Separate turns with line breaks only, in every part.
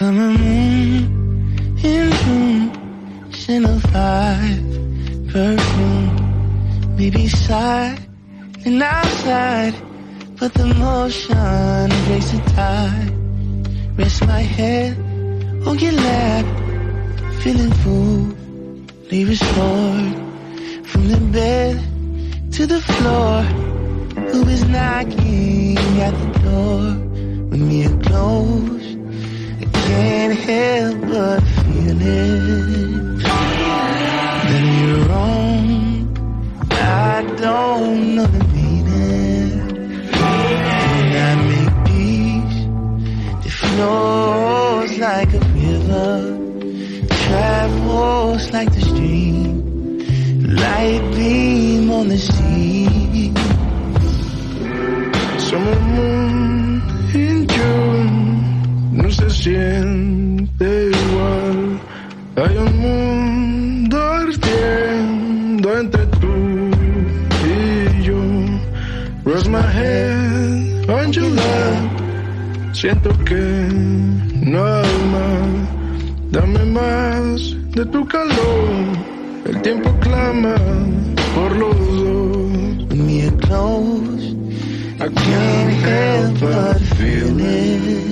Summer moon in June, Chanel 5 perfume, maybe side and outside, but the motion breaks the tide. Rest my head oh on your lap, feeling fully restored from the bed to the floor. Who is knocking at the door when we are close? Can't help but feel it. That you're wrong. I don't know the meaning. When I make peace, it flows like a river, travels like the stream, light beam on the sea.
Siento que no hay más. Dame más de tu calor. El tiempo clama por los dos.
Are close, I can't help but feel it.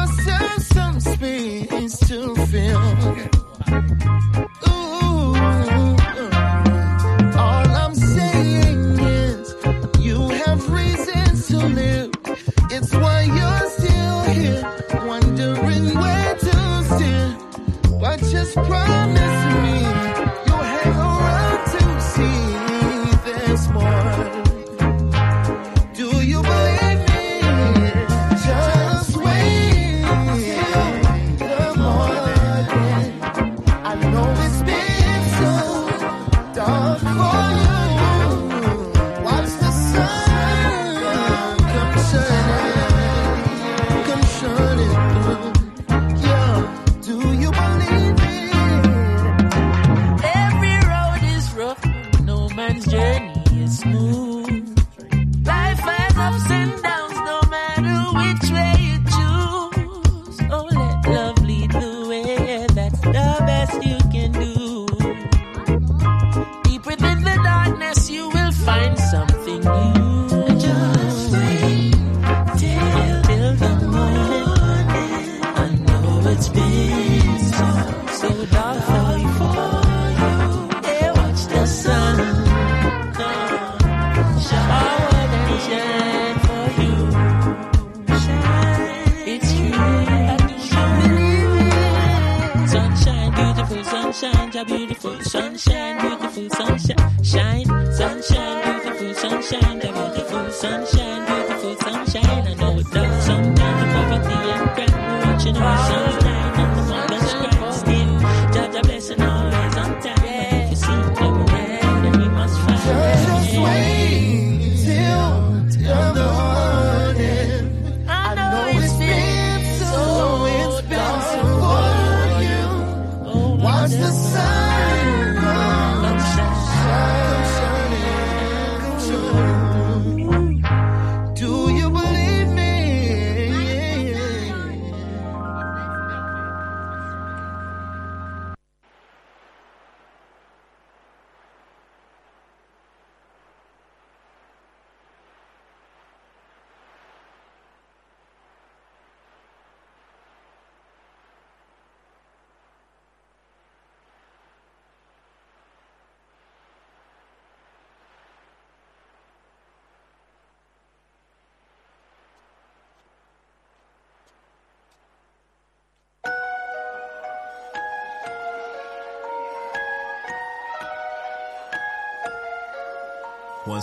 yourself some space to feel.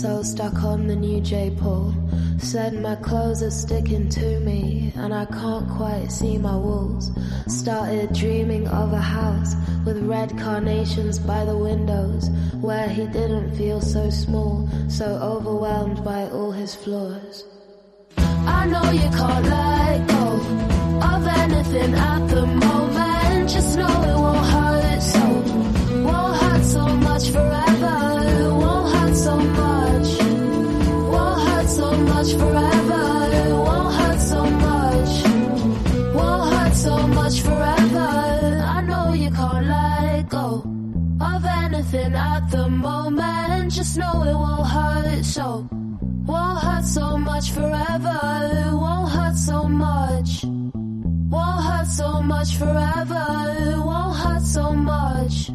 so stuck on the new J. Paul. Said my clothes are sticking to me, and I can't quite see my walls. Started dreaming of a house with red carnations by the windows, where he didn't feel so small, so overwhelmed by all his flaws. I know you can't let go of anything at the moment. Just know much Won't hurt so much forever. I know you can't let go of anything at the moment. Just know it won't hurt so Won't hurt so much forever, won't hurt so much. Won't hurt so much forever, won't hurt so much.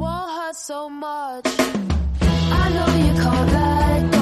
Won't hurt so much. I know you can't let go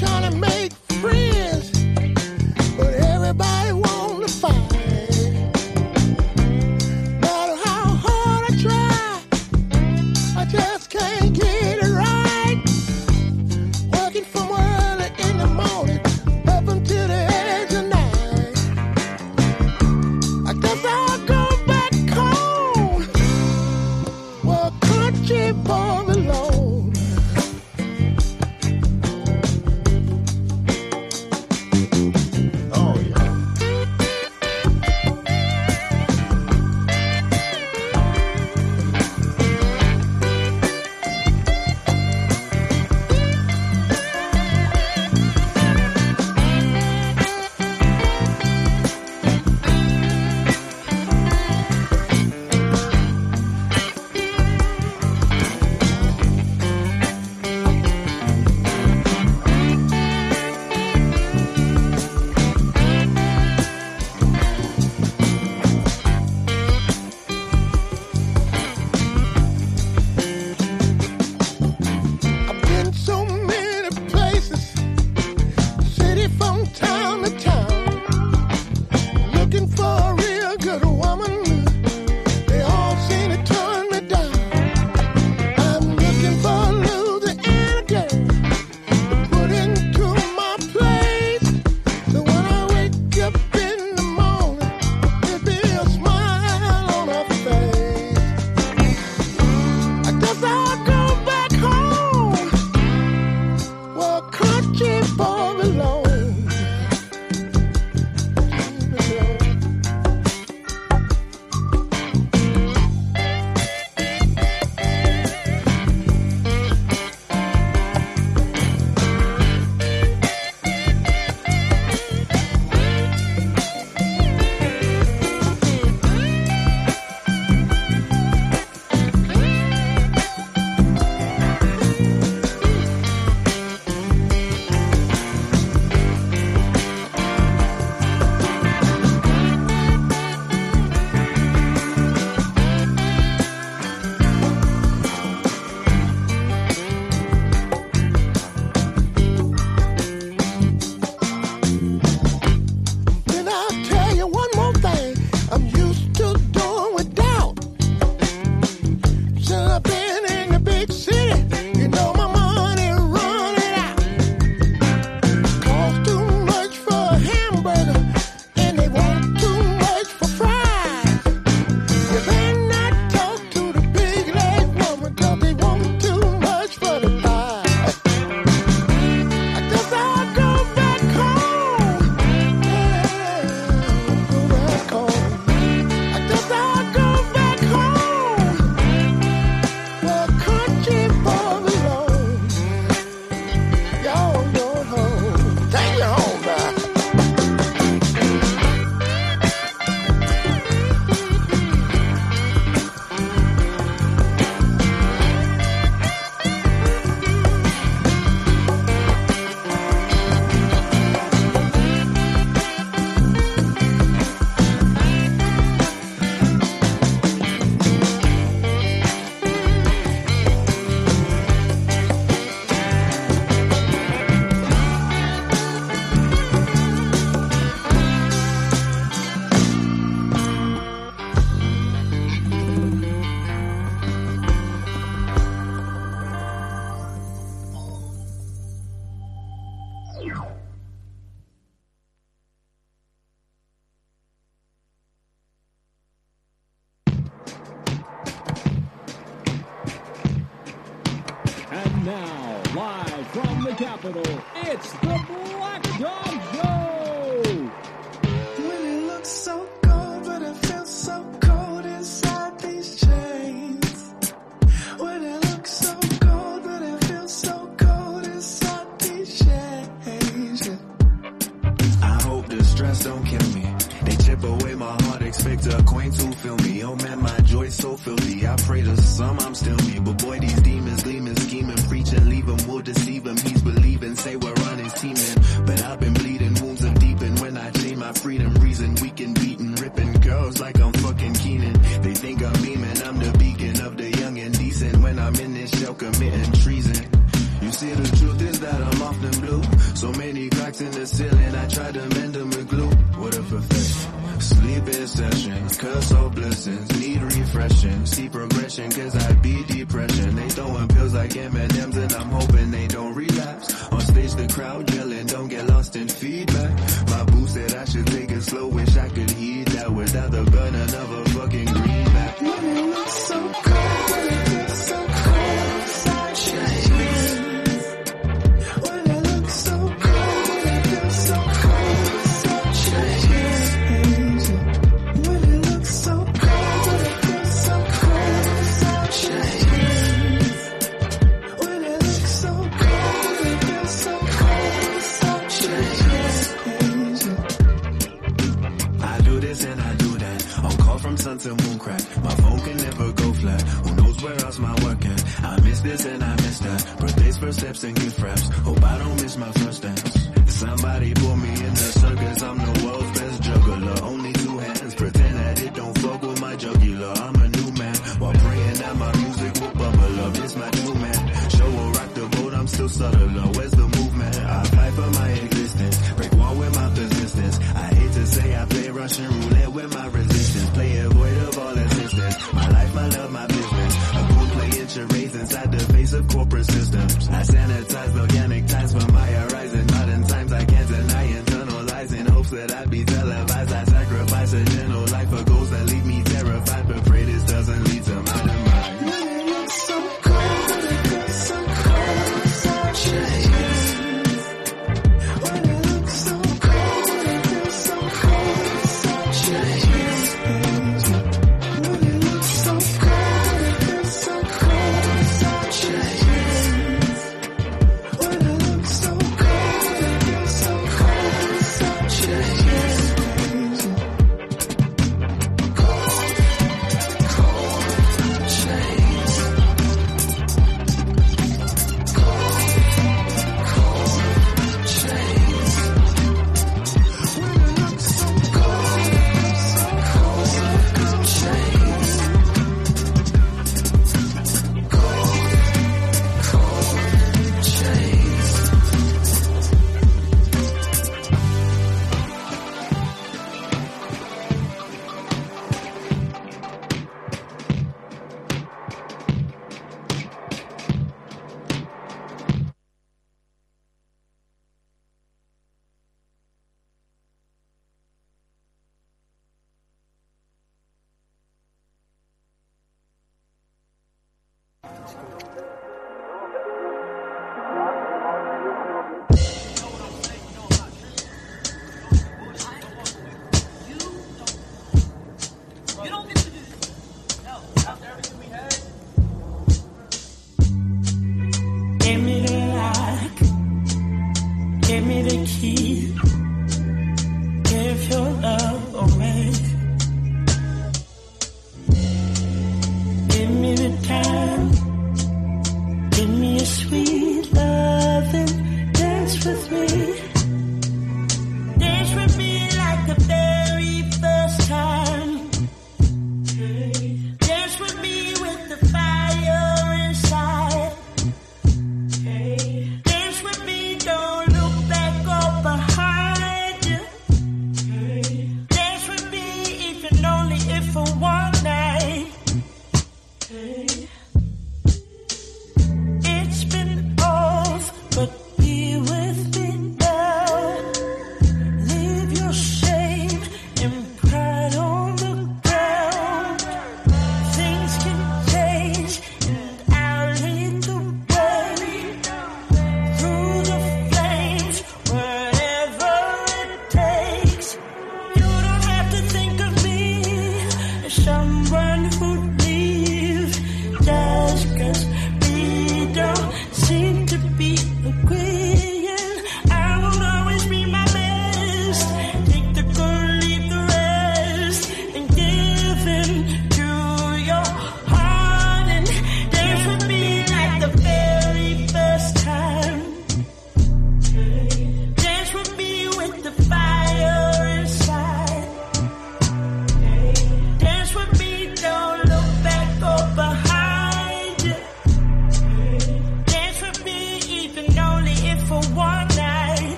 kind of man.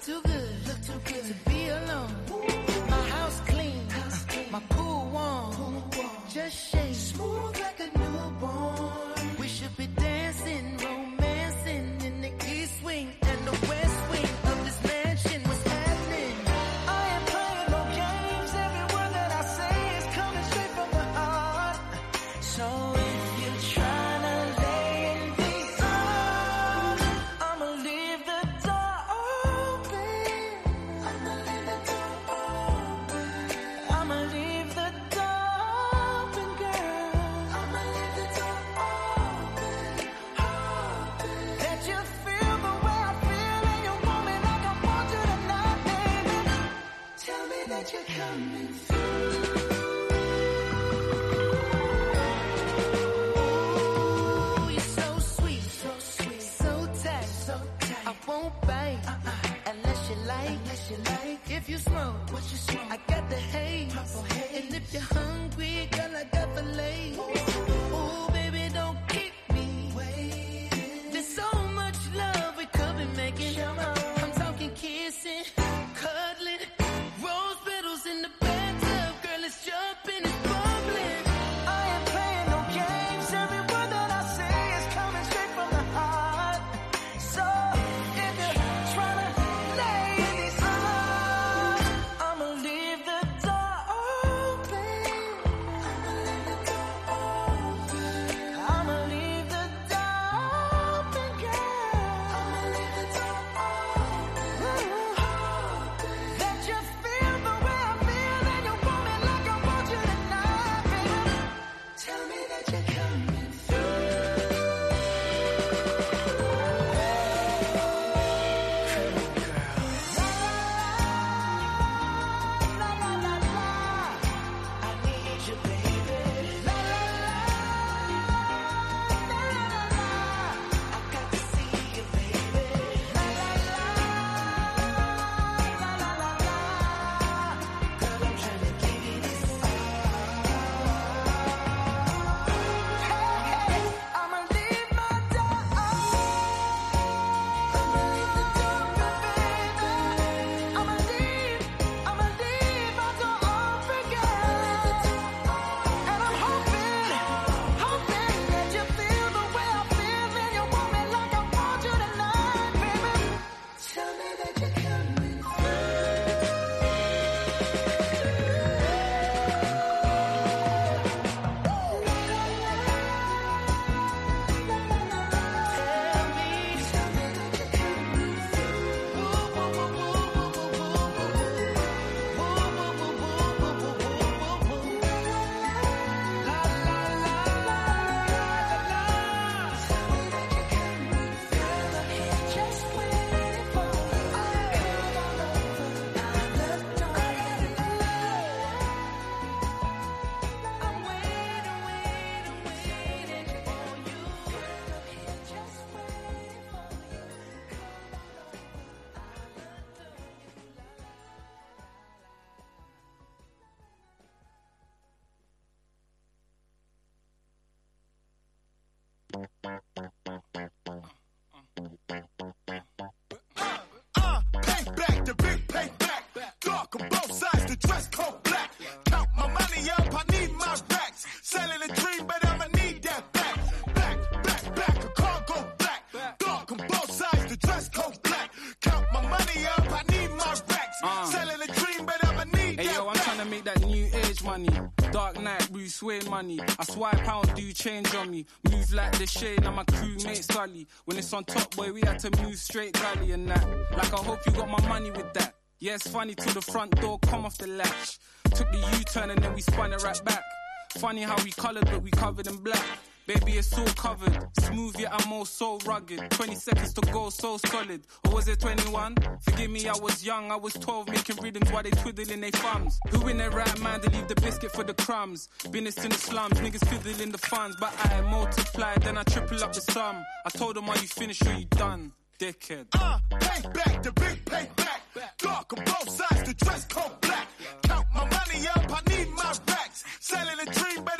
too good.
Move like the shade, now my crewmate Sully. When it's on top, boy, we had to move straight gully and that. Like, I hope you got my money with that. Yeah, it's funny till the front door come off the latch. Took the U turn and then we spun it right back. Funny how we coloured, but we covered in black. Baby, it's all covered. Smooth, yet I'm all so rugged. 20 seconds to go, so solid. Or was it 21? Forgive me, I was young. I was 12, making rhythms while they twiddling their thumbs. Who in their right mind to leave the biscuit for the crumbs? Business in the slums, niggas fiddling the funds. But I multiply, then I triple up the sum. I told them, are you finished or you done? Dickhead.
Uh, pay the big payback. Dark on both sides, the dress code black. Count my money up, I need my racks. Selling a dream, better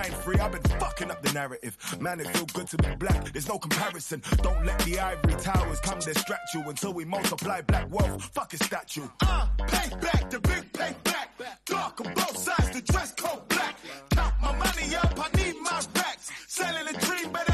1993. I've been fucking up the narrative. Man, it feel good to be black. There's no comparison. Don't let the ivory towers come distract you until we multiply black wealth. Fuck a statue. Uh, pay back, the big pay back. Dark on both sides, the dress code black. Count my money up, I need my racks. Selling a dream, but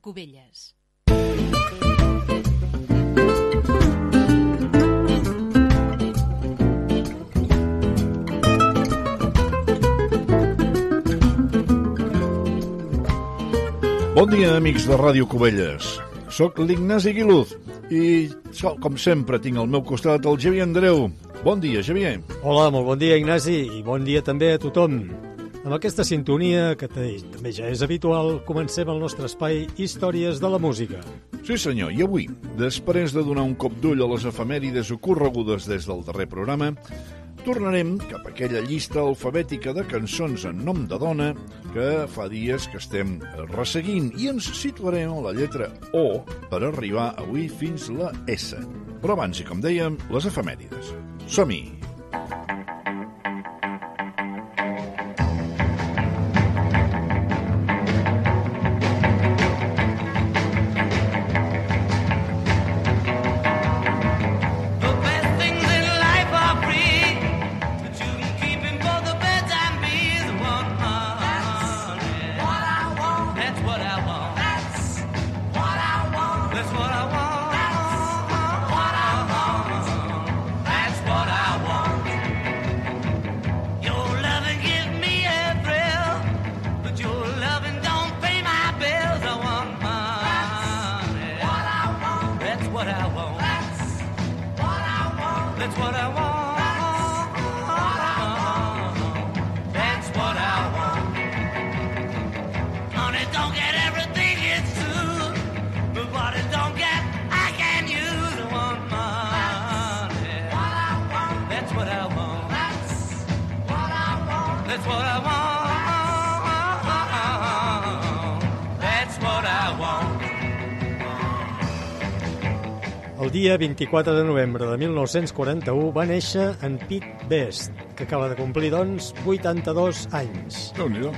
Cubelles.
Bon dia, amics de Ràdio Cubelles. Soc l'Ignasi Guiluz i, com sempre, tinc al meu costat el Xavier Andreu. Bon dia, Xavier.
Hola, molt bon dia, Ignasi, i bon dia també a tothom. Amb aquesta sintonia, que també ja és habitual, comencem el nostre espai Històries de la Música.
Sí, senyor, i avui, després de donar un cop d'ull a les efemèrides ocorregudes des del darrer programa, tornarem cap a aquella llista alfabètica de cançons en nom de dona que fa dies que estem resseguint i ens situarem a la lletra O per arribar avui fins la S. Però abans, i com dèiem, les efemèrides. Som-hi!
Som-hi! Dia 24 de novembre de 1941 va néixer en Pete Best, que acaba de complir, doncs, 82 anys.
déu nhi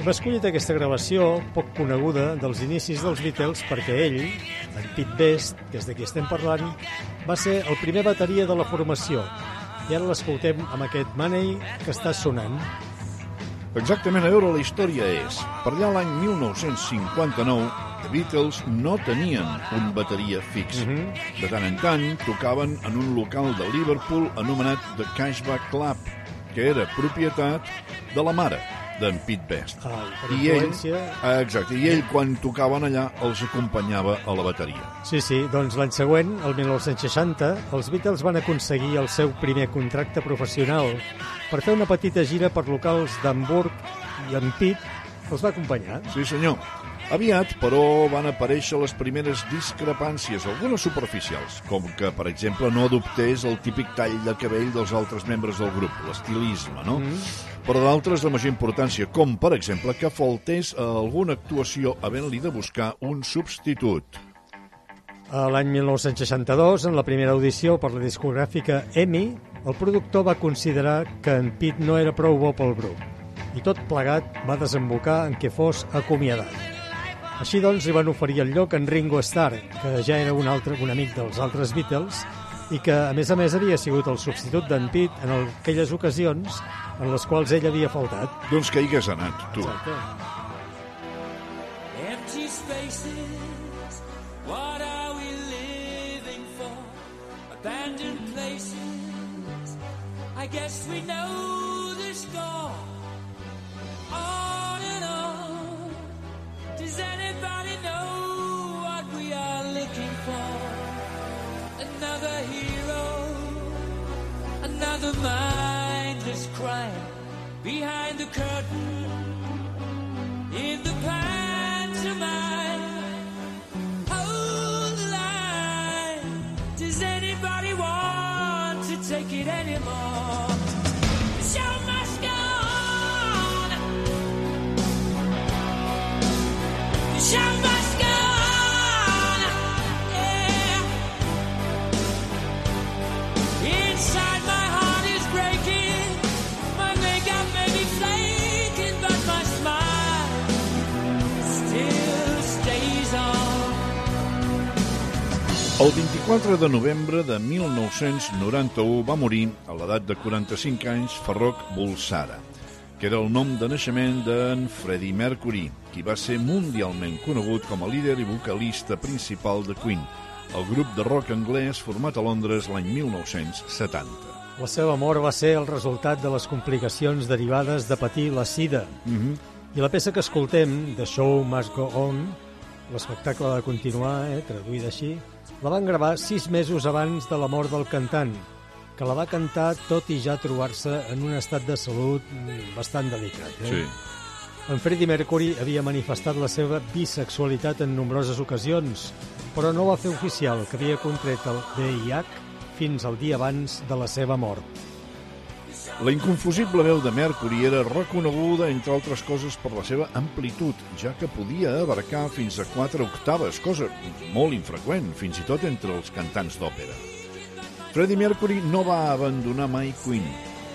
Hem escollit aquesta gravació, poc coneguda, dels inicis dels Beatles perquè ell, en Pete Best, que és de qui estem parlant, va ser el primer bateria de la formació. I ara l'escoltem amb aquest Money que està sonant.
Exactament, a veure, la història és... Per allà l'any 1959, The Beatles no tenien un bateria fix. De tant en tant, tocaven en un local de Liverpool anomenat The Cashback Club, que era propietat de la mare d'en Pete Best.
Per
I ell, ah, exacte, i ell, quan tocaven allà, els acompanyava a la bateria.
Sí, sí, doncs l'any següent, el 1960, els Beatles van aconseguir el seu primer contracte professional per fer una petita gira per locals d'Hamburg i en Pete els va acompanyar.
Sí, senyor. Aviat, però, van aparèixer les primeres discrepàncies, algunes superficials, com que, per exemple, no adoptés el típic tall de cabell dels altres membres del grup, l'estilisme, no? Mm. Però d'altres de major importància, com, per exemple, que faltés a alguna actuació havent-li de buscar un substitut.
L'any 1962, en la primera audició per la discogràfica EMI, el productor va considerar que en Pete no era prou bo pel grup i tot plegat va desembocar en què fos acomiadat. Així doncs, li van oferir el lloc en Ringo Starr, que ja era un, altre, un amic dels altres Beatles i que, a més a més, havia sigut el substitut d'en Pete en aquelles ocasions en les quals ell havia faltat.
Doncs que hi hagués anat, tu.
Exacte.
Empty spaces, what are we living for? Abandoned places, I guess we know the score. For? Another hero, another mindless crime behind the curtain
4 de novembre de 1991 va morir, a l'edat de 45 anys, Ferroc Bulsara, que era el nom de naixement d'en Freddie Mercury, qui va ser mundialment conegut com a líder i vocalista principal de Queen, el grup de rock anglès format a Londres l'any 1970.
La seva mort va ser el resultat de les complicacions derivades de patir la sida.
Uh -huh.
I la peça que escoltem, The Show Must Go On, l'espectacle ha de continuar, eh, traduïda així, la van gravar sis mesos abans de la mort del cantant, que la va cantar tot i ja trobar-se en un estat de salut bastant delicat. Eh?
Sí.
En Freddie Mercury havia manifestat la seva bisexualitat en nombroses ocasions, però no va fer oficial que havia contret el VIH fins al dia abans de la seva mort.
La inconfusible veu de Mercury era reconeguda, entre altres coses, per la seva amplitud, ja que podia abarcar fins a quatre octaves, cosa molt infreqüent, fins i tot entre els cantants d'òpera. Freddie Mercury no va abandonar mai Queen,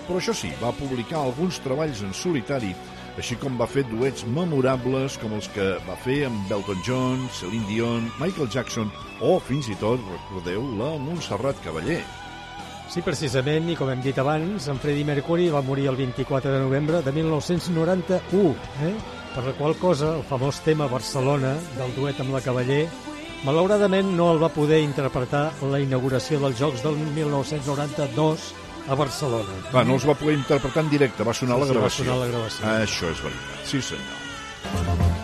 però això sí, va publicar alguns treballs en solitari, així com va fer duets memorables com els que va fer amb Belton John, Celine Dion, Michael Jackson o, fins i tot, recordeu, la Montserrat Cavaller.
Sí, precisament, i com hem dit abans, en Freddie Mercury va morir el 24 de novembre de 1991, eh? per la qual cosa el famós tema Barcelona del duet amb la Cavaller malauradament no el va poder interpretar la inauguració dels Jocs del 1992 a Barcelona.
Va, no els va poder interpretar en directe, va sonar
Sí,
la
sí, va
gravació.
sonar la gravació.
Ah, això és veritat, sí senyor.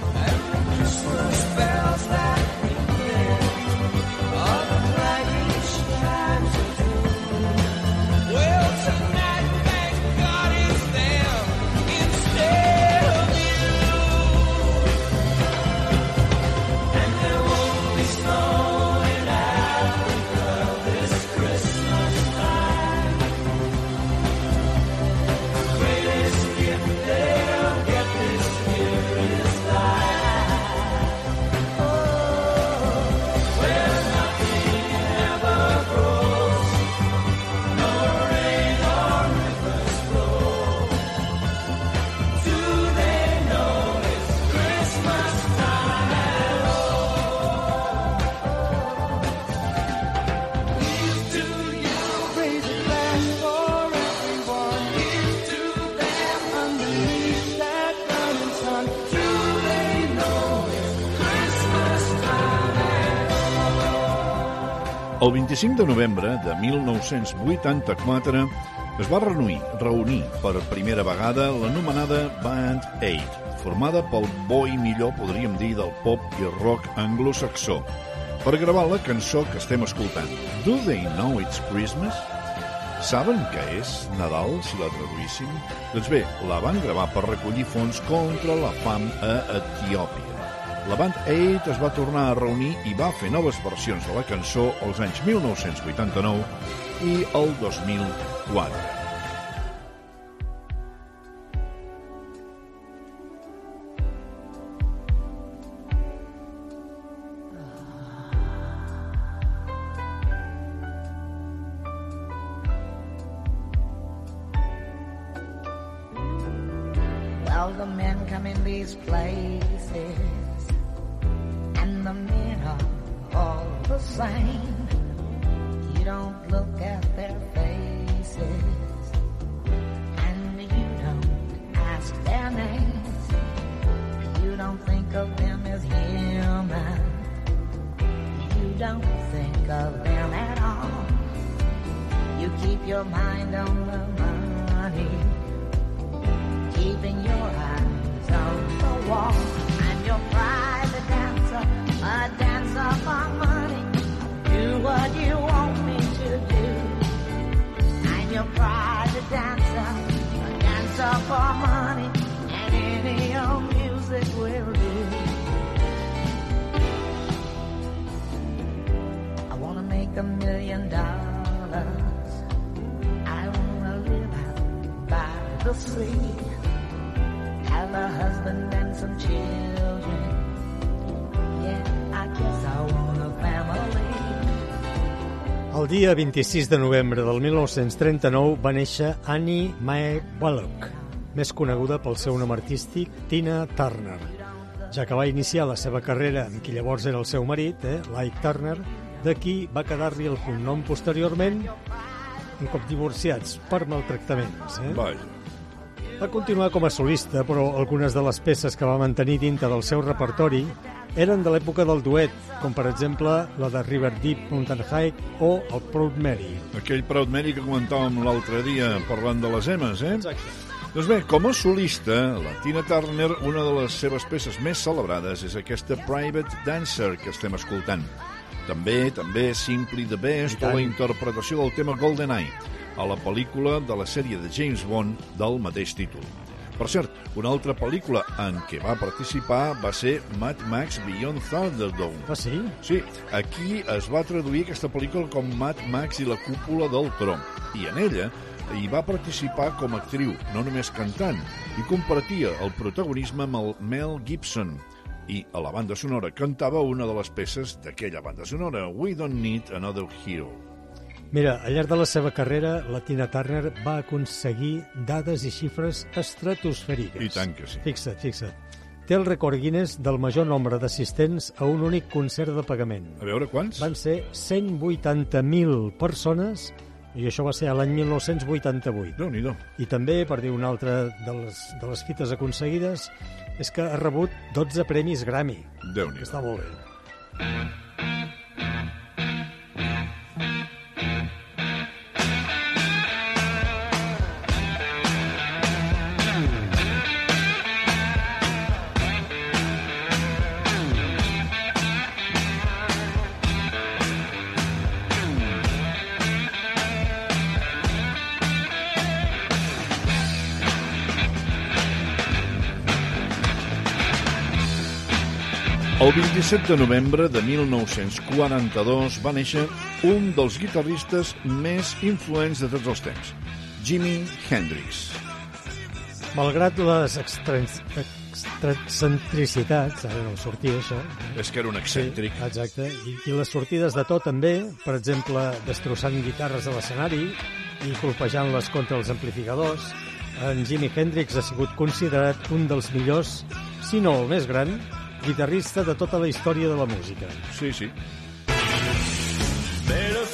El 25 de novembre de 1984 es va reunir, reunir per primera vegada l'anomenada Band Aid, formada pel boi millor, podríem dir, del pop i rock anglosaxó, per gravar la cançó que estem escoltant. Do they know it's Christmas? Saben que és Nadal, si la traduïssin? Doncs bé, la van gravar per recollir fons contra la fam a Etiòpia. La band Aid es va tornar a reunir i va fer noves versions de la cançó als anys 1989 i el 2004.
Well, the men come in these places,
dia 26 de novembre del 1939 va néixer Annie Mae Wallach, més coneguda pel seu nom artístic Tina Turner, ja que va iniciar la seva carrera amb qui llavors era el seu marit, eh, Ike Turner, d'aquí va quedar-li el cognom posteriorment un cop divorciats per maltractaments. Eh?
Vaja.
Va continuar com a solista, però algunes de les peces que va mantenir dintre del seu repertori eren de l'època del duet, com per exemple la de River Deep Mountain High o el Proud Mary.
Aquell Proud Mary que comentàvem l'altre dia parlant de les emes, eh? Exacte. Doncs bé, com a solista, la Tina Turner, una de les seves peces més celebrades és aquesta Private Dancer que estem escoltant. També, també, Simply the Best o la interpretació del tema GoldenEye a la pel·lícula de la sèrie de James Bond del mateix títol. Per cert, una altra pel·lícula en què va participar va ser Mad Max Beyond Thunderdome.
Ah, sí?
Sí, aquí es va traduir aquesta pel·lícula com Mad Max i la cúpula del tron. I en ella i va participar com a actriu, no només cantant, i compartia el protagonisme amb el Mel Gibson. I a la banda sonora cantava una de les peces d'aquella banda sonora, We Don't Need Another Hero.
Mira, al llarg de la seva carrera, la Tina Turner va aconseguir dades i xifres estratosfèriques.
I tant que sí.
Fixa't, fixa't. Té el rècord Guinness del major nombre d'assistents a un únic concert de pagament.
A veure, quants?
Van ser 180.000 persones i això va ser a l'any 1988.
déu nhi
I també, per dir una altra de les, de les fites aconseguides, és que ha rebut 12 premis Grammy.
déu nhi
Està molt bé.
El 27 de novembre de 1942 va néixer un dels guitarristes més influents de tots els temps, Jimi Hendrix.
Malgrat les excentricitats, ara no sortia això.
És que era un excèntric.
Sí, exacte. I, I les sortides de to també, per exemple, destrossant guitarres a l'escenari i colpejant-les contra els amplificadors, en Jimi Hendrix ha sigut considerat un dels millors, si no el més gran, guitarrista de tota la història de la música.
Sí, sí.
Belle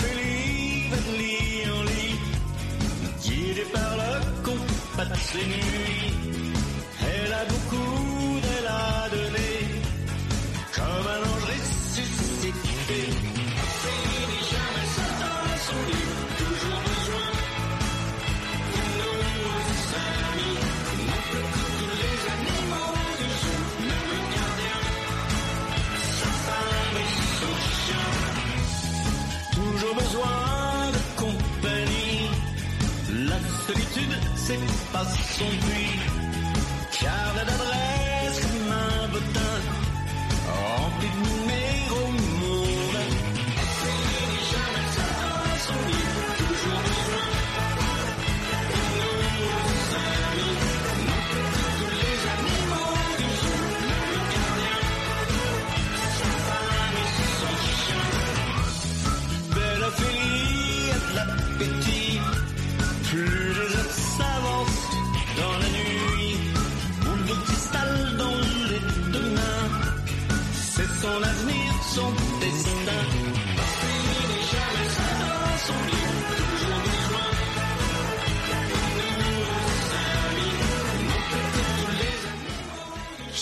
pas son but.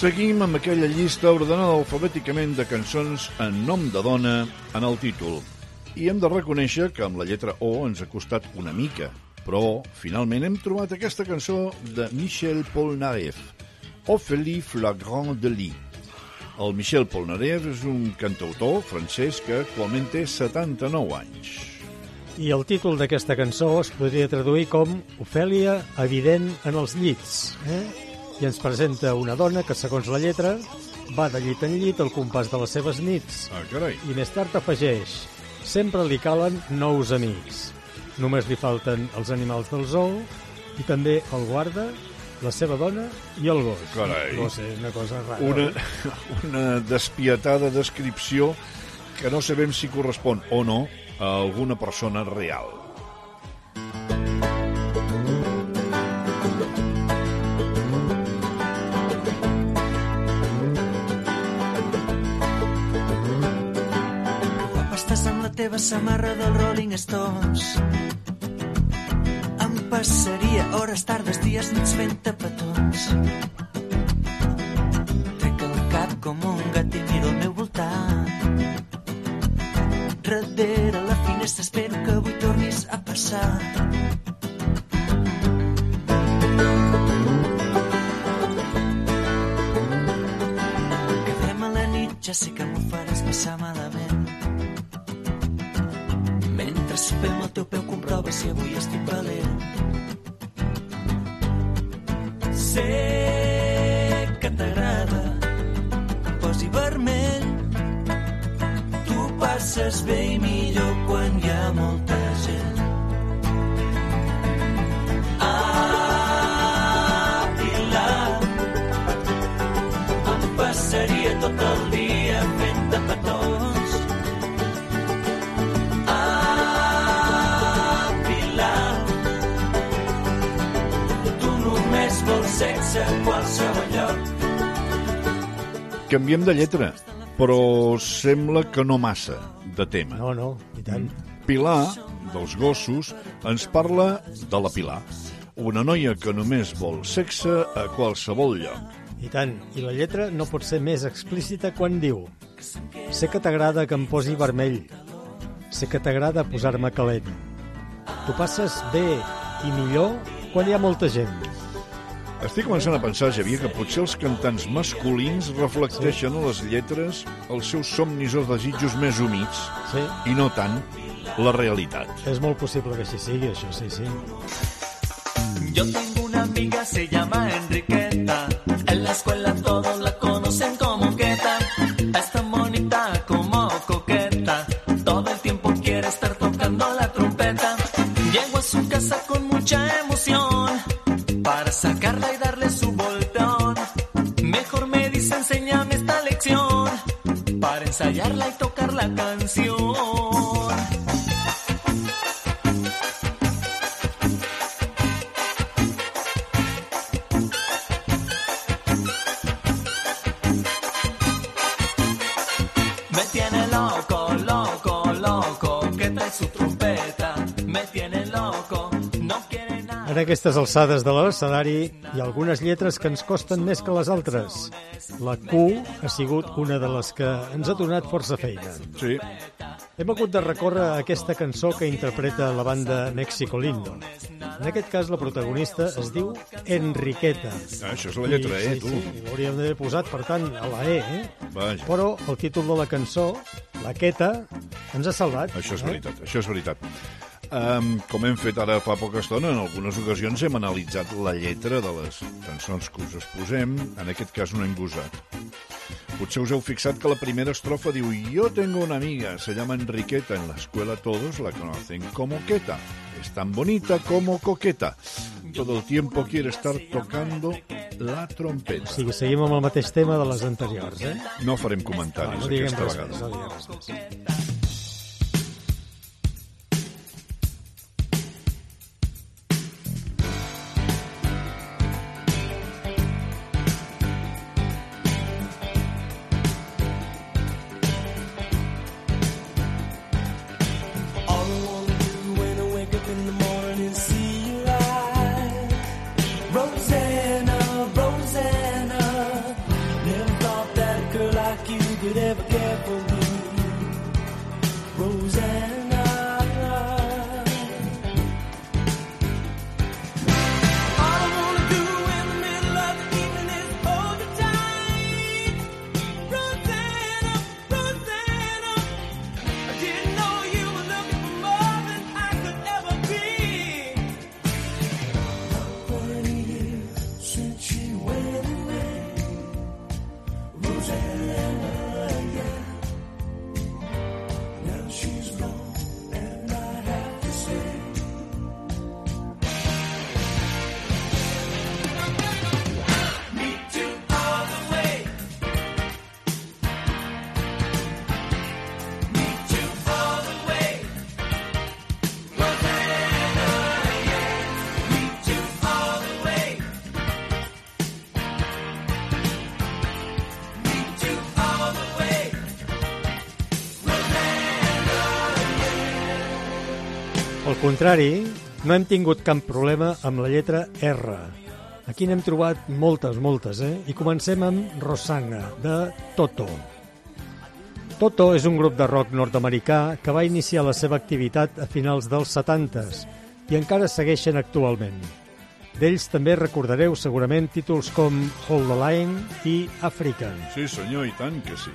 Seguim amb aquella llista ordenada alfabèticament de cançons en nom de dona en el títol. I hem de reconèixer que amb la lletra O ens ha costat una mica, però finalment hem trobat aquesta cançó de Michel Polnareff, Ophélie Flagrant de Lis. El Michel Polnareff és un cantautor francès que actualment té 79 anys.
I el títol d'aquesta cançó es podria traduir com Ofèlia evident en els llits. Eh? I ens presenta una dona que, segons la lletra, va de llit en llit al compàs de les seves nits.
Ah, carai.
I més tard afegeix Sempre li calen nous amics. Només li falten els animals del zoo i també el guarda, la seva dona i el gos.
Carai.
No sé, una cosa rara.
Una, una despietada descripció que no sabem si correspon o no a alguna persona real.
Guapa, teva samarra del Rolling Stones. Em passaria hores, tardes, dies, nits fent-te. Trec el cap com un gat i miro al meu voltant. Darrere la finestra espero que avui tornis a passar. Ja sé que m'ho faràs passar malament. Sopem al teu peu comprova si avui estic valent. Sé que t'agrada que posi vermell. Tu passes bé i millor quan hi ha molta ser qualsevol lloc.
Canviem de lletra, però sembla que no massa de tema.
No, no, i tant.
Pilar, dels gossos, ens parla de la Pilar, una noia que només vol sexe a qualsevol lloc.
I tant, i la lletra no pot ser més explícita quan diu Sé que t'agrada que em posi vermell, sé que t'agrada posar-me calent. Tu passes bé i millor quan hi ha molta gent.
Estic començant a pensar, Javier, que potser els cantants masculins reflecteixen a les lletres els seus somnis o desitjos més humits
sí.
i no tant la realitat.
És molt possible que així sigui, això, sí, sí.
Yo tengo una amiga, se llama Enriqueta. En la escuela todos la conocen como Queta. Es tan bonita como coqueta. Todo el tiempo quiere estar tocando la trompeta. Llego a su casa con mucha emoción. Para sacarla y darle su volteón. Mejor me dice, enséñame esta lección. Para ensayarla y tocar la canción.
En aquestes alçades de l'escenari hi ha algunes lletres que ens costen més que les altres. La Q ha sigut una de les que ens ha donat força feina.
Sí.
Hem hagut de recórrer a aquesta cançó que interpreta la banda México Lindo. En aquest cas, la protagonista es diu Enriqueta.
Ah, això és la lletra
I,
E,
sí,
tu.
Sí, ho hauríem d'haver posat, per tant, a la E, eh?
Vaja.
Però el títol de la cançó, la Queta, ens ha salvat.
Això és
eh?
veritat, això és veritat. Um, com hem fet ara fa poca estona, en algunes ocasions hem analitzat la lletra de les cançons que us exposem, en aquest cas no hem gosat. Potser us heu fixat que la primera estrofa diu Yo tengo una amiga, se llama Enriqueta, en la escuela todos la conocen como Queta. Es tan bonita como coqueta. Todo el tiempo quiere estar tocando la trompeta.
O sigui, seguim amb el mateix tema de les anteriors, eh?
No farem comentaris
no diguem
aquesta
res
vegada.
més, no diguem res contrari, no hem tingut cap problema amb la lletra R. Aquí n'hem trobat moltes, moltes, eh? I comencem amb Rosanga, de Toto. Toto és un grup de rock nord-americà que va iniciar la seva activitat a finals dels 70s i encara segueixen actualment. D'ells també recordareu segurament títols com Hold the Line i African.
Sí, senyor, i tant que sí.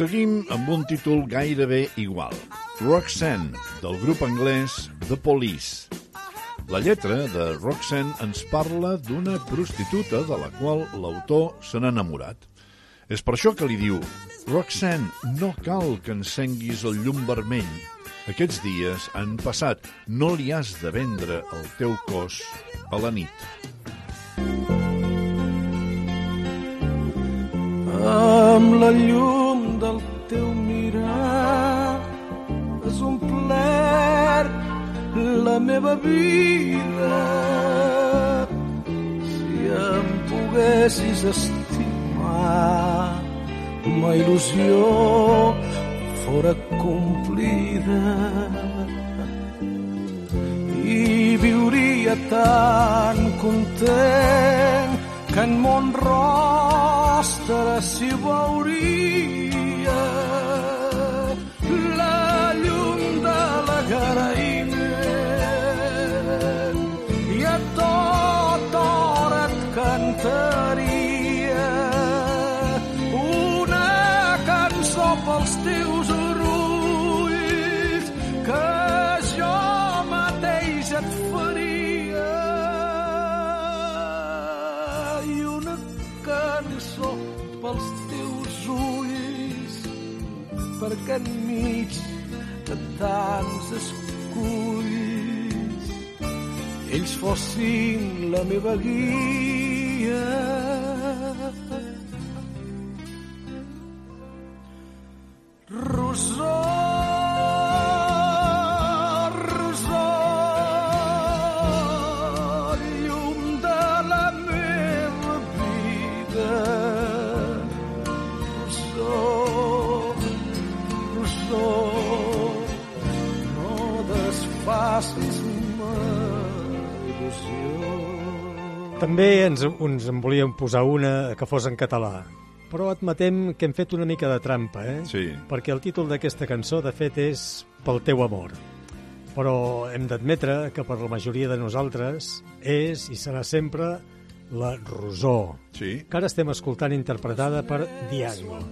Seguim amb un títol gairebé igual. Roxanne, del grup anglès The Police. La lletra de Roxanne ens parla d'una prostituta de la qual l'autor se n'ha enamorat. És per això que li diu Roxanne, no cal que encenguis el llum vermell. Aquests dies han passat. No li has de vendre el teu cos a la nit.
Amb la llum del teu mirar has omplert la meva vida. Si em poguessis estimar ma il·lusió fora complida. I viuria tan content que en mon rostre s'hi veuria. La llum de l'agraïment perquè enmig de tants esculls. Ells fossin la meva guia. Rosó,
També ens, ens en volíem posar una que fos en català, però admetem que hem fet una mica de trampa, eh?
Sí.
Perquè el títol d'aquesta cançó, de fet, és Pel teu amor. Però hem d'admetre que per la majoria de nosaltres és i serà sempre la Rosó,
sí.
que ara estem escoltant interpretada per Diago.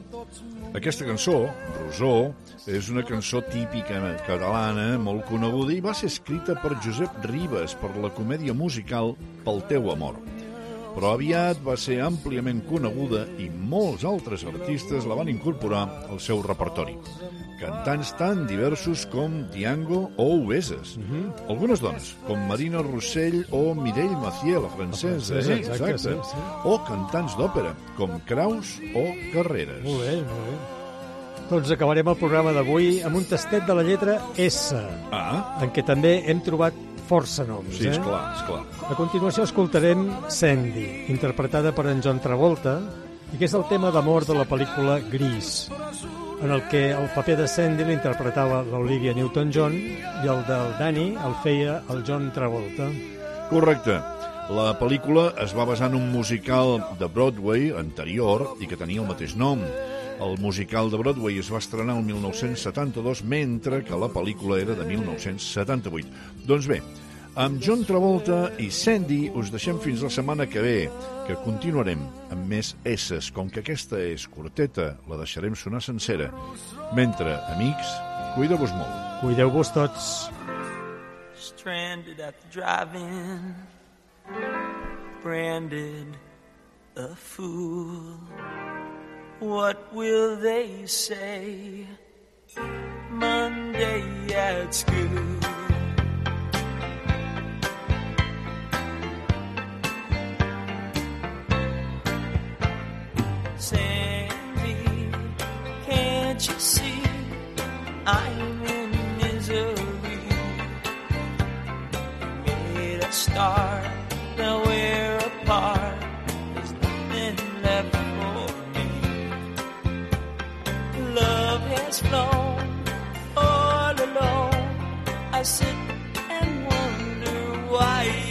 Aquesta cançó, Rosó, és una cançó típica catalana, molt coneguda, i va ser escrita per Josep Ribes per la comèdia musical Pel teu amor. Però aviat va ser àmpliament coneguda i molts altres artistes la van incorporar al seu repertori. Cantants tan diversos com Diango o Obeses. Algunes dones, com Marina Rossell o Mireille Maciel, la francesa.
La francesa,
eh?
exacte, sí, sí.
O cantants d'òpera, com Kraus o Carreras.
Molt bé, molt bé. Doncs acabarem el programa d'avui amb un tastet de la lletra S,
ah.
en què també hem trobat força noms.
Sí,
eh?
esclar, esclar.
A continuació escoltarem Sandy, interpretada per en John Travolta, i que és el tema d'amor de la pel·lícula Gris, en el que el paper de Sandy l'interpretava l'Olivia Newton-John i el del Danny el feia el John Travolta.
Correcte. La pel·lícula es va basar en un musical de Broadway anterior i que tenia el mateix nom. El musical de Broadway es va estrenar el 1972, mentre que la pel·lícula era de 1978. Doncs bé, amb John Travolta i Sandy us deixem fins la setmana que ve, que continuarem amb més esses. Com que aquesta és curteta, la deixarem sonar sencera. Mentre, amics, cuideu-vos molt.
Cuideu-vos tots.
Stranded at the drive-in, branded a fool. What will they say Monday at school? Sit and wonder why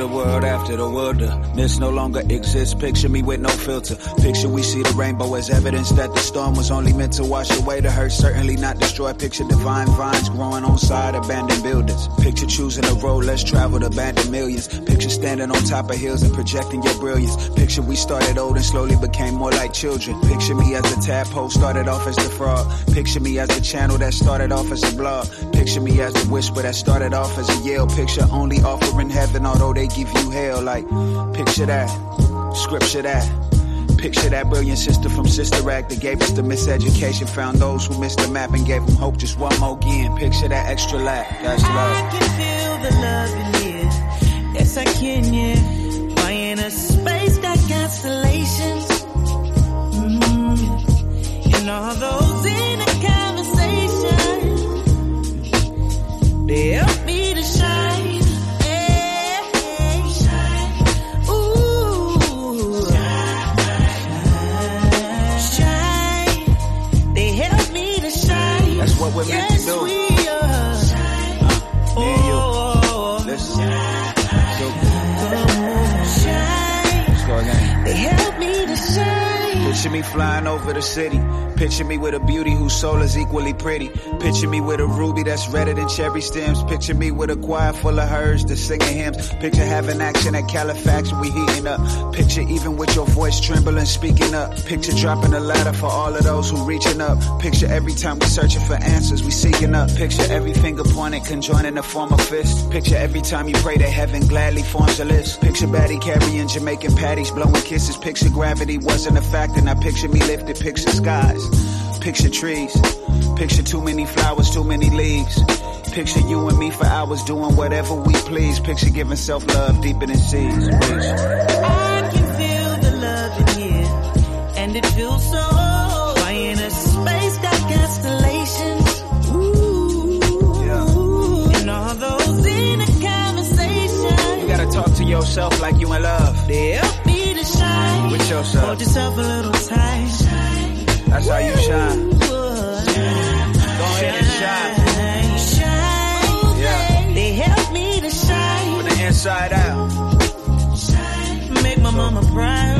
the world after the wilderness no longer exists. Picture me with no filter. Picture we see the rainbow as evidence that the storm was only meant to wash away the hurt, certainly not destroy. Picture divine vines growing on side abandoned buildings. Picture choosing a road less traveled, abandoned millions. Picture standing on top of hills and projecting your brilliance. Picture we started old and slowly became more like children. Picture me as the tadpole started off as the frog. Picture me as the channel that started off as a blog. Picture me as the whisper that started off as a yell. Picture only offering heaven, although they give you hell. Like, picture that, scripture that. Picture that brilliant sister from Sister Act that gave us the miseducation, found those who missed the map and gave them hope just one more again. Picture that extra lap, that's love.
I can feel the love in here. Yes, I can, yeah. My inner space got constellations. Mm. And all those
flying over the city. Picture me with a beauty whose soul is equally pretty. Picture me with a ruby that's redder than cherry stems. Picture me with a choir full of herds that's singing hymns. Picture having action at Califax we heating up. Picture even with your voice trembling, speaking up. Picture dropping a ladder for all of those who reaching up. Picture every time we searching for answers, we seeking up. Picture every finger pointed, conjoining to form of fist. Picture every time you pray to heaven gladly forms a list. Picture Batty carrying Jamaican patties, blowing kisses. Picture gravity wasn't a factor. Now picture me lifted, picture skies. Picture trees. Picture too many flowers, too many leaves. Picture you and me for hours doing whatever we please. Picture giving self love deeper than seas.
I can feel the love in here, and it feels so. My inner space got constellations. Ooh, and all those inner conversations.
You gotta talk to yourself like you in love.
Help me to shine.
With yourself.
Hold yourself a little tight.
That's how you shine. Go ahead and shine.
Shine.
Yeah.
They help me to shine.
From the inside out.
Make my mama proud.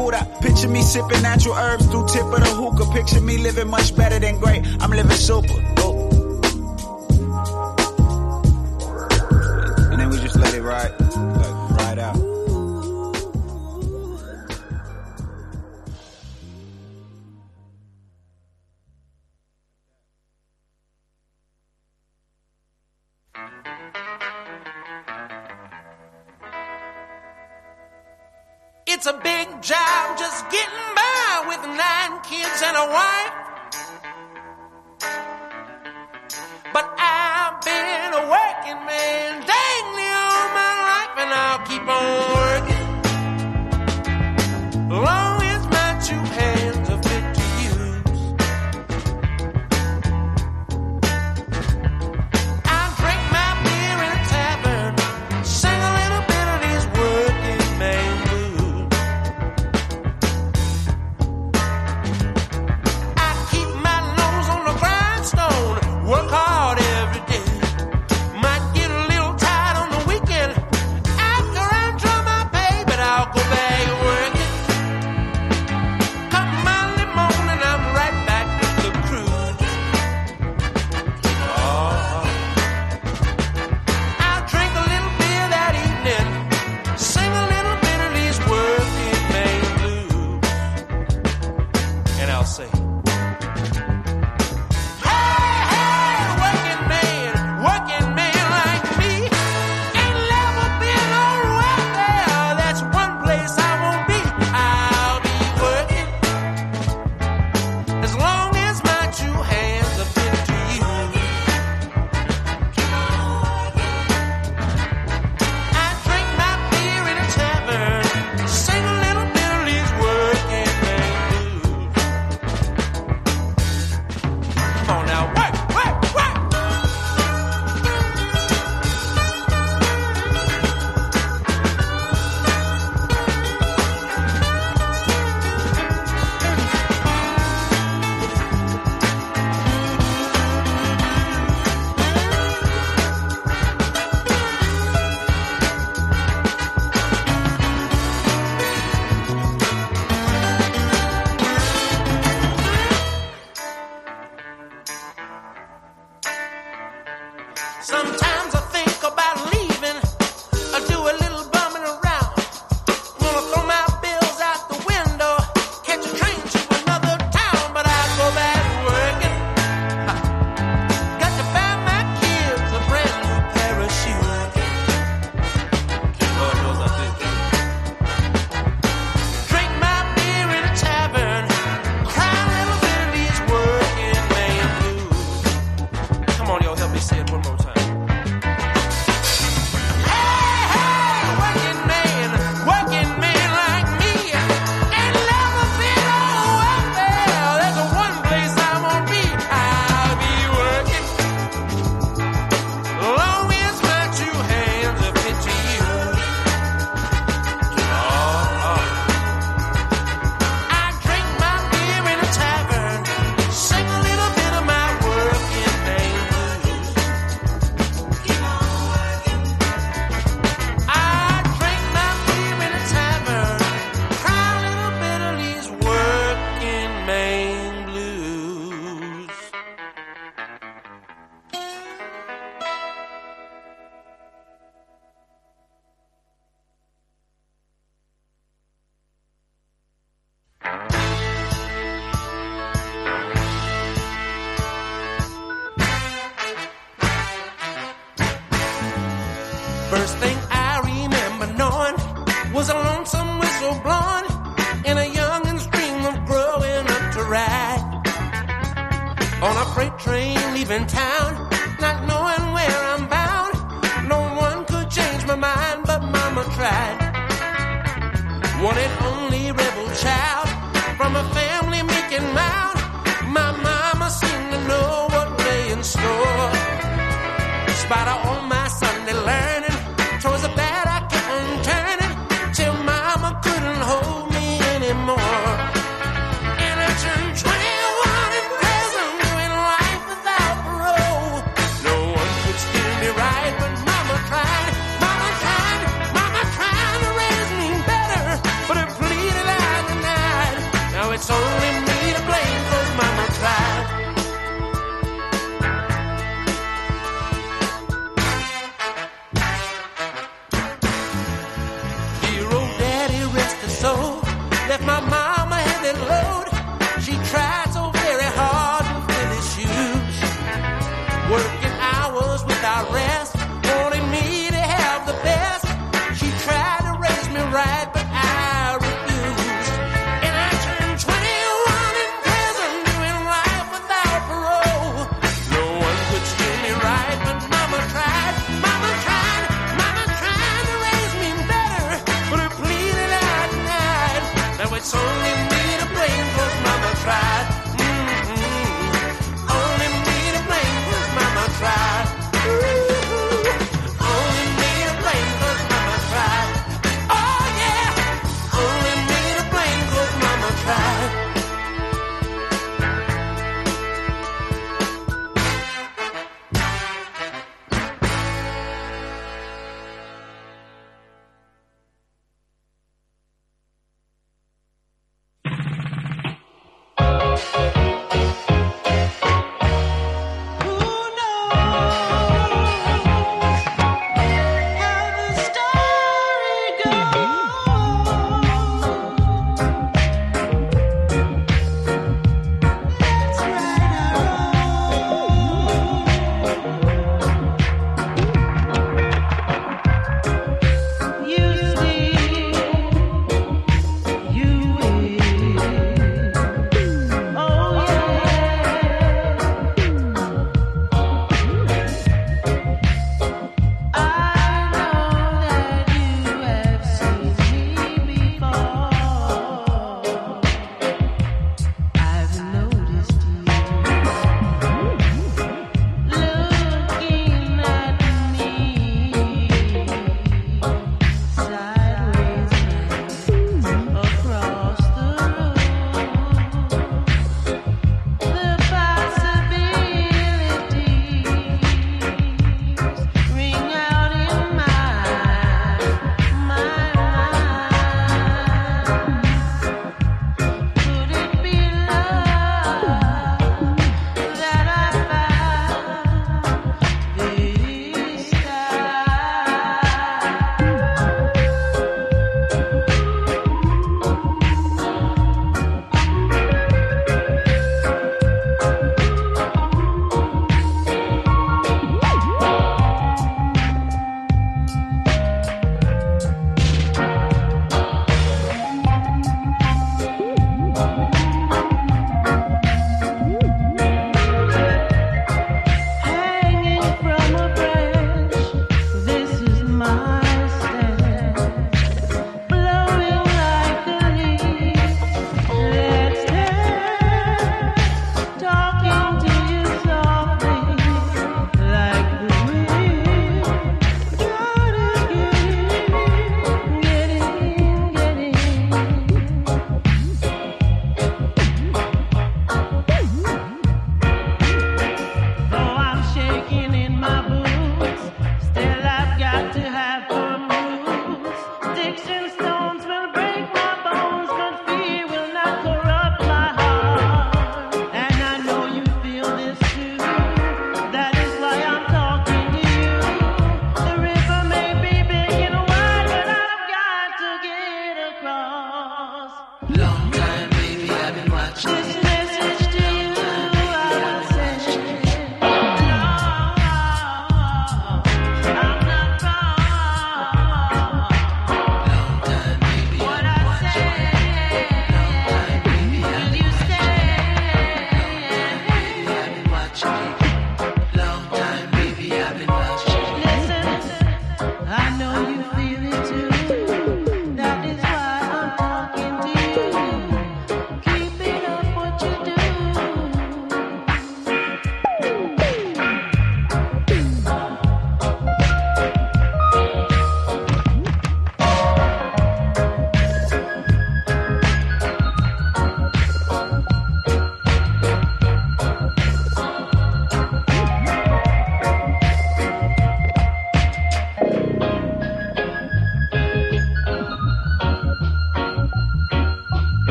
Picture me sipping natural herbs through tip of the hookah. Picture me living much better than great. I'm living super. Oh. And then we just let it ride,
It's a big job just getting by with nine kids and a wife. But I've been a working man dang near all my life and I'll keep on working. Long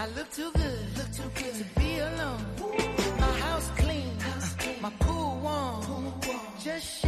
I
look too good, look too good to be alone. My house clean, house clean. my pool warm. Pool warm. Just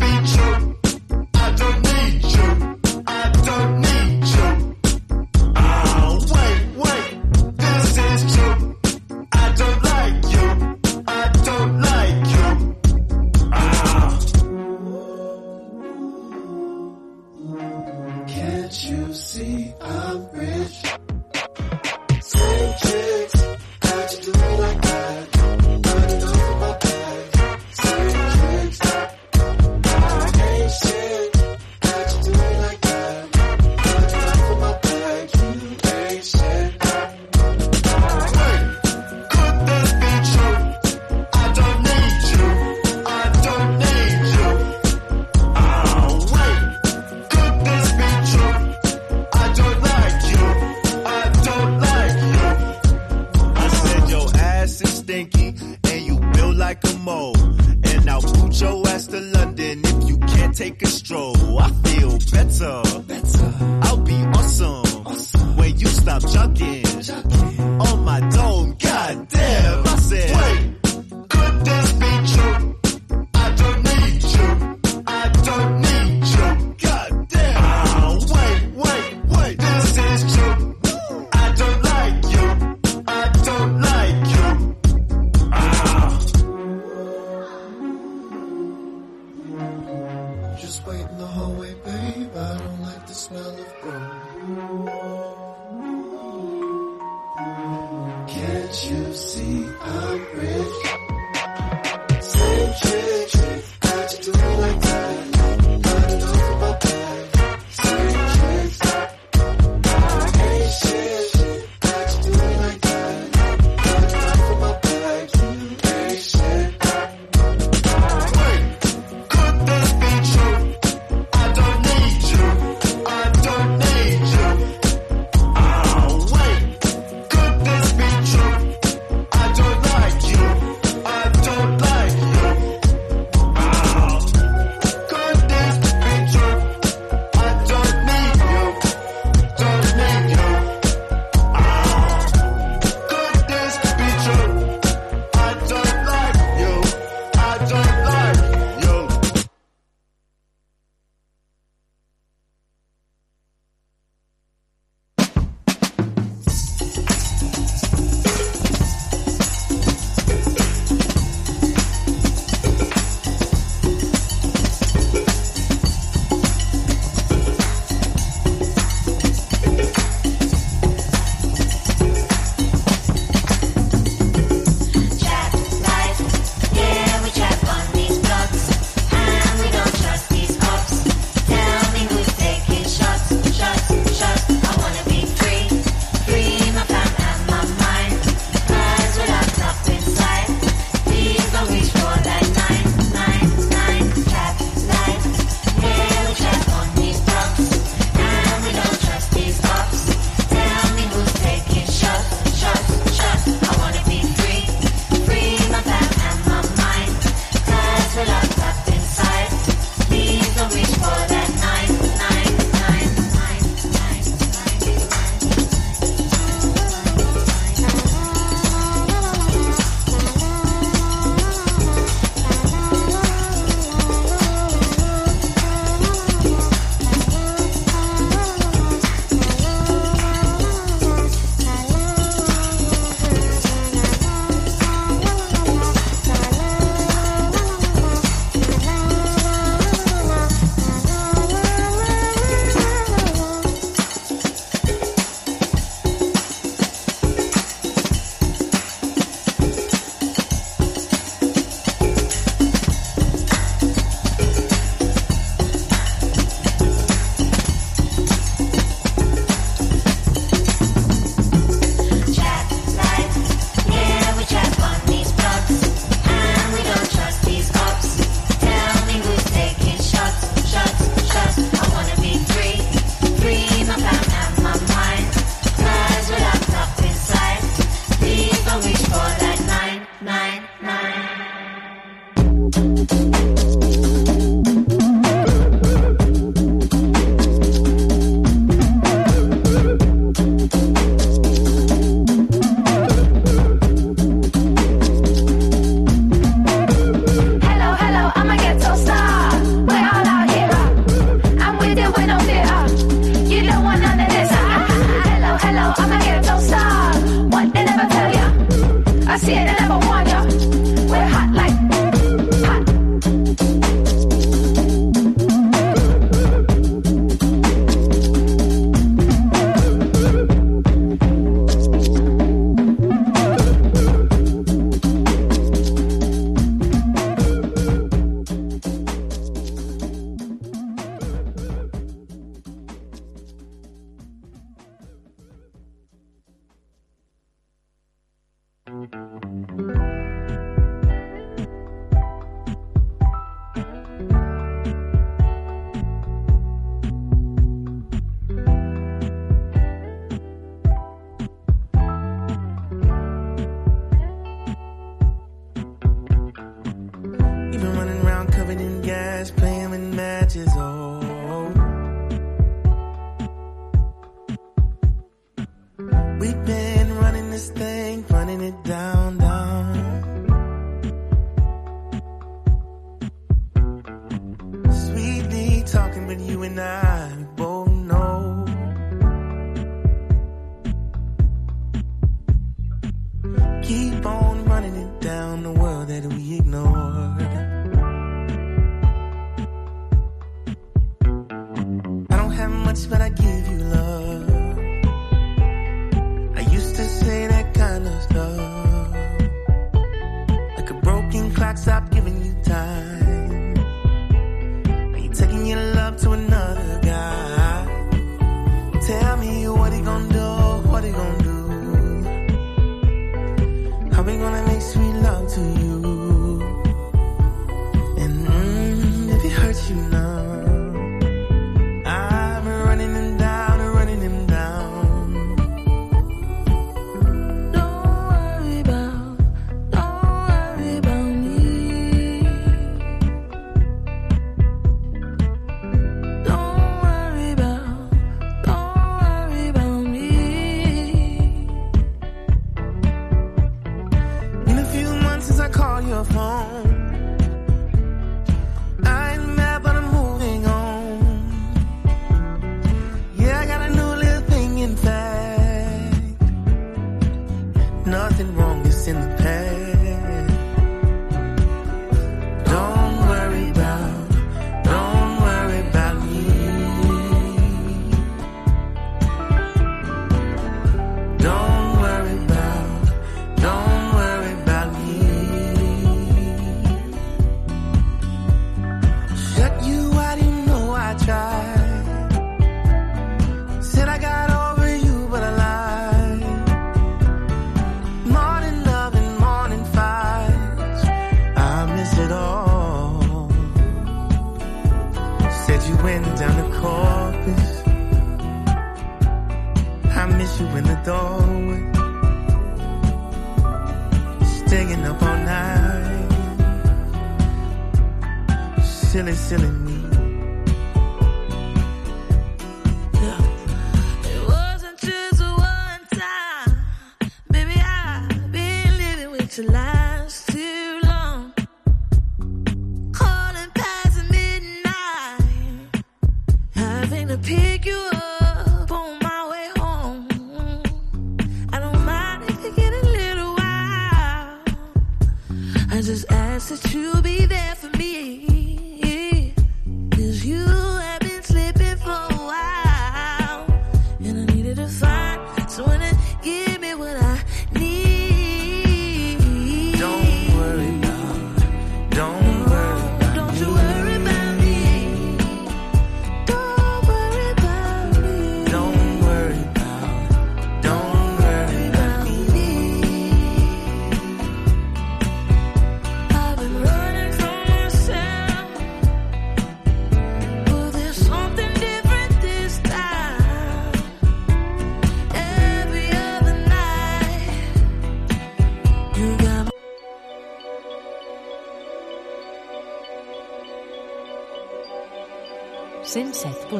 it
down, down.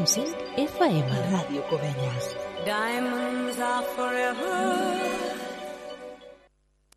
107.5 FM.
Ràdio Covelles.
Forever.